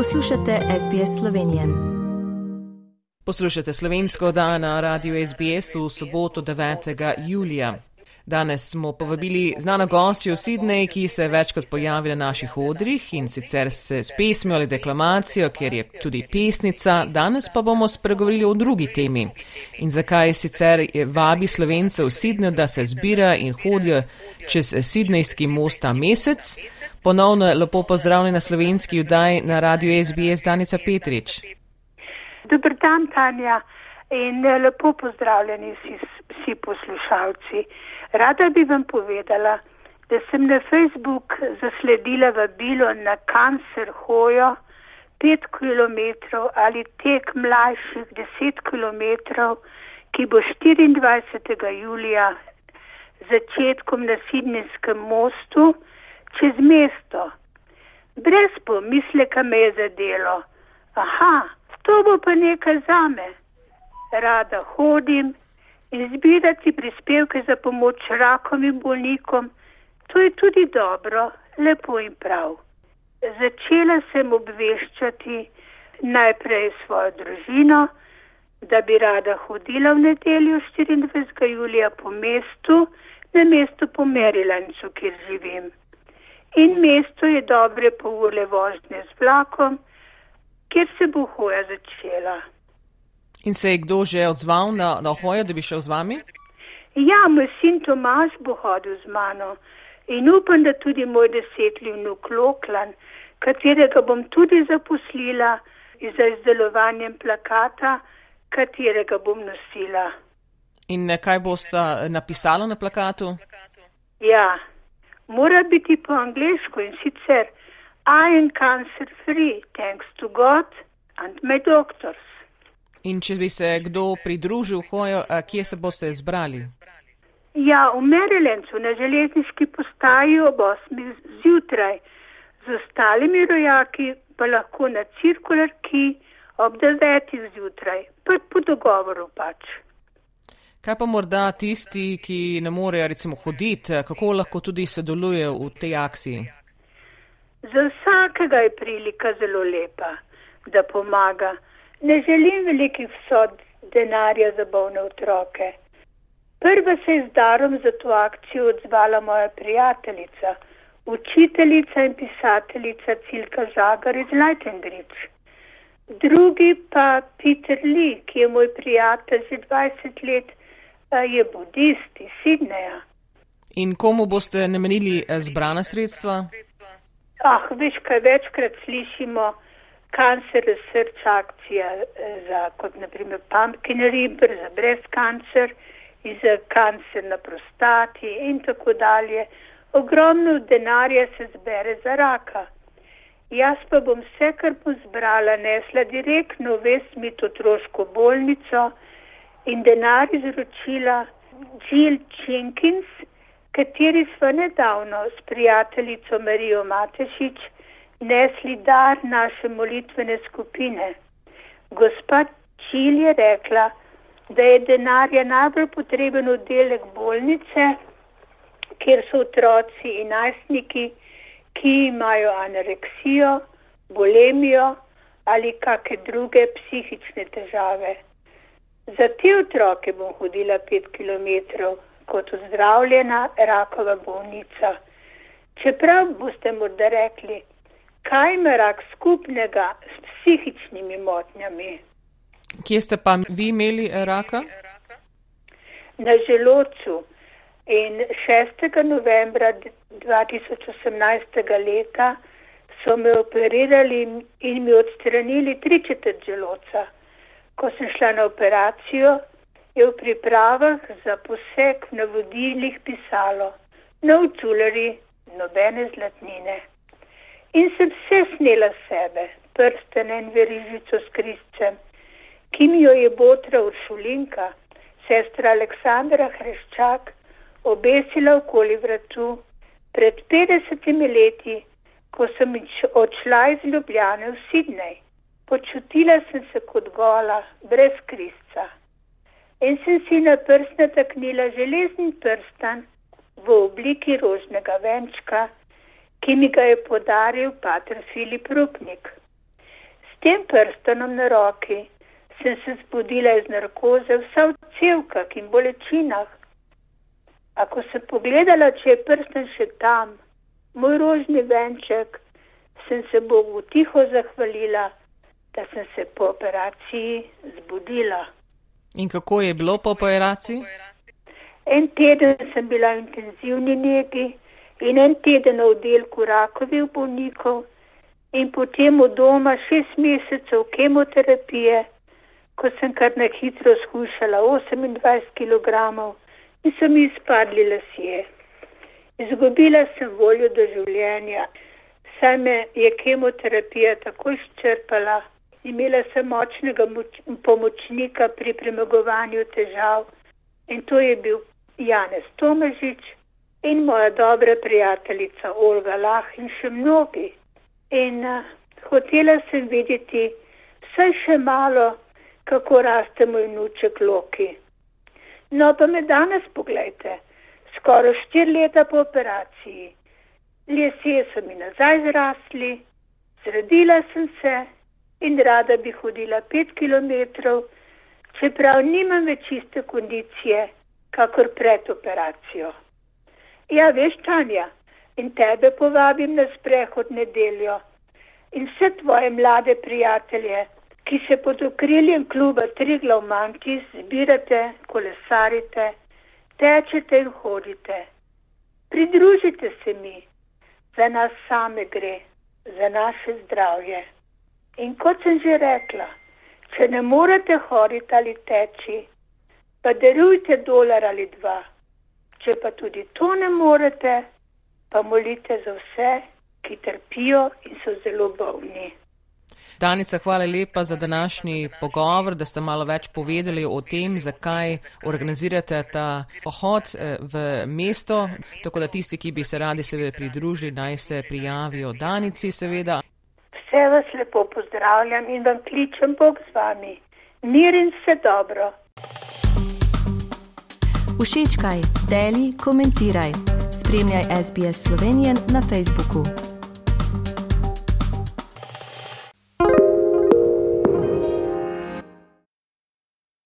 Poslušate SBS Slovenije. Poslušate slovensko dan na radiju SBS v soboto 9. julija. Danes smo povabili znano gostjo v Sydney, ki se je večkrat pojavila na naših odrih in sicer se s pesmijo ali deklamacijo, ker je tudi pesnica. Danes pa bomo spregovorili o drugi temi in zakaj sicer vabi slovence v Sydney, da se zbira in hodijo čez Sydneyski most ta mesec. Ponovno lepo pozdravljeni na slovenski vdaj na radiju SBS Danica Petrič. Dobr dan, Tanja, in eh, lepo pozdravljeni vsi, vsi poslušalci. Rada bi vam povedala, da sem na Facebook zasledila vabilo na kancer hojo 5 km ali tek mlajših 10 km, ki bo 24. julija začetkom na Sidnijskem mostu čez mesto. Brez pomisleka me je zadelo. Aha, to bo pa nekaj zame. Rada hodim in zbirati prispevke za pomoč rakovim bolnikom, to je tudi dobro, lepo in prav. Začela sem obveščati najprej svojo družino, da bi rada hodila v nedeljo 24. julija po mestu, na mestu po Merilancu, kjer živim in mesto je dobre pol ure vožnje z vlakom, kjer se bo hoja začela. In se je kdo že odzval na, na hojo, da bi šel z vami? Ja, moj sin Tomaš bo hodil z mano in upam, da tudi moj desetli vnuk Loklan, katerega bom tudi zaposlila za izdelovanjem plakata, katerega bom nosila. In kaj boste napisala na plakatu? Ja, mora biti po angliško in sicer I am cancer free, thanks to God and my doctors. In če bi se kdo pridružil hojo, kje se boste zbrali? Ja, v Marylandu na železniški postaji ob 8. zjutraj, z ostalimi rojaki pa lahko na cirkularki ob 9. zjutraj, pa po dogovoru pač. Kaj pa morda tisti, ki ne morejo recimo hoditi, kako lahko tudi sodelujejo v tej akciji? Za vsakega je prilika zelo lepa, da pomaga. Ne želim velikih vsod denarja za bolne otroke. Prva se je z darom za to akcijo odzvala moja prijateljica, učiteljica in pisateljica Cilka Žagar iz Leitenbridge. Drugi pa Peter Lee, ki je moj prijatelj že 20 let je budist iz Sidneja. In komu boste namenili eh, zbrana sredstva? Ah, veš, kaj večkrat slišimo, cancer research akcija eh, za, kot naprimer pumpkin ribber, za in za cancer na prostati in tako dalje. Ogromno denarja se zbere za raka. Jaz pa bom vse, kar bom zbrala, nesla direktno v Vesmit otroško bolnico, in denar izročila Jill Jenkins, kateri smo nedavno s prijateljico Marijo Matešič nesli dar naše molitvene skupine. Gospod Jill je rekla, da je denarja najbolj potreben oddelek bolnice, kjer so otroci in najstniki, ki imajo anoreksijo, bolemijo ali kakšne druge psihične težave. Za te otroke bom hodila pet kilometrov kot ozdravljena rakova bolnica. Čeprav boste morda rekli, kaj ima rak skupnega s psihičnimi motnjami. Kje ste pa vi imeli raka? Na želocu in 6. novembra 2018. leta so me operirali in mi odstranili tri četrt želoca. Ko sem šla na operacijo, je v pripravah za poseg na vodilih pisalo: no čulari, nobene zlatnine. In sem vse snela sebe, prstene in verižico s kriscem, ki mi jo je botra uršulinka, sestra Aleksandra Hreščak, obesila okoli vratu pred 50 leti, ko sem odšla iz Ljubljane v Sidnej. Počutila sem se kot gola, brez krisca. In sem si na prst nataknila železni prstan v obliki rožnega venčka, ki mi ga je podaril pater Filip Rupnik. tem prstanom na roki sem se zbudila iz narkoze, vsa v celkah in bolečinah. Ako sem pogledala, če je prsten še tam, moj rožni venček, sem se Bogu tiho zahvalila, da sem se po operaciji zbudila. In kako je bilo po operaciji? En teden sem bila v intenzivni negi in en teden na oddelku rakovih bolnikov in potem v doma šest mesecev kemoterapije, ko sem kar na hitro skušala 28 kg in so mi izpadli lasje. Izgubila sem voljo do življenja, saj me je kemoterapija tako izčrpala, imela sem močnega moč pomočnika pri premagovanju težav in to je bil Janez Tomažič in moja dobra prijateljica Olga Lah in še mnogi. In uh, hotela sem videti vsaj še malo, kako raste moj nuček Loki. No pa me danes pogledajte, skoraj štiri leta po operaciji. Lesje so mi nazaj zrasli, zredila sem se in rada bi hodila pet kilometrov, čeprav nimam več iste kondicije kakor pred operacijo. Ja, veš, Tanja, in tebe povabim na sprehod nedeljo in vse tvoje mlade prijatelje, ki se pod okriljem kluba Triglav Mantis zbirate, kolesarite, tečete in hodite. Pridružite se mi, za nas same gre, za naše zdravje. In kot sem že rekla, če ne morete hoditi ali teči, pa darujte dolar ali dva. Če pa tudi to ne morete, pa molite za vse, ki trpijo in so zelo bolni. Danica, hvala lepa za današnji pogovor, da ste malo več povedali o tem, zakaj organizirate ta pohod eh, v mesto, tako da tisti, ki bi se radi seveda pridružili, naj se prijavijo Danici seveda. Vse vas lepo pozdravljam in vam kličem Bog z vami. Mir in vse dobro. Všečkaj, deli, komentiraj. Spremljaj SBS Slovenijo na Facebooku.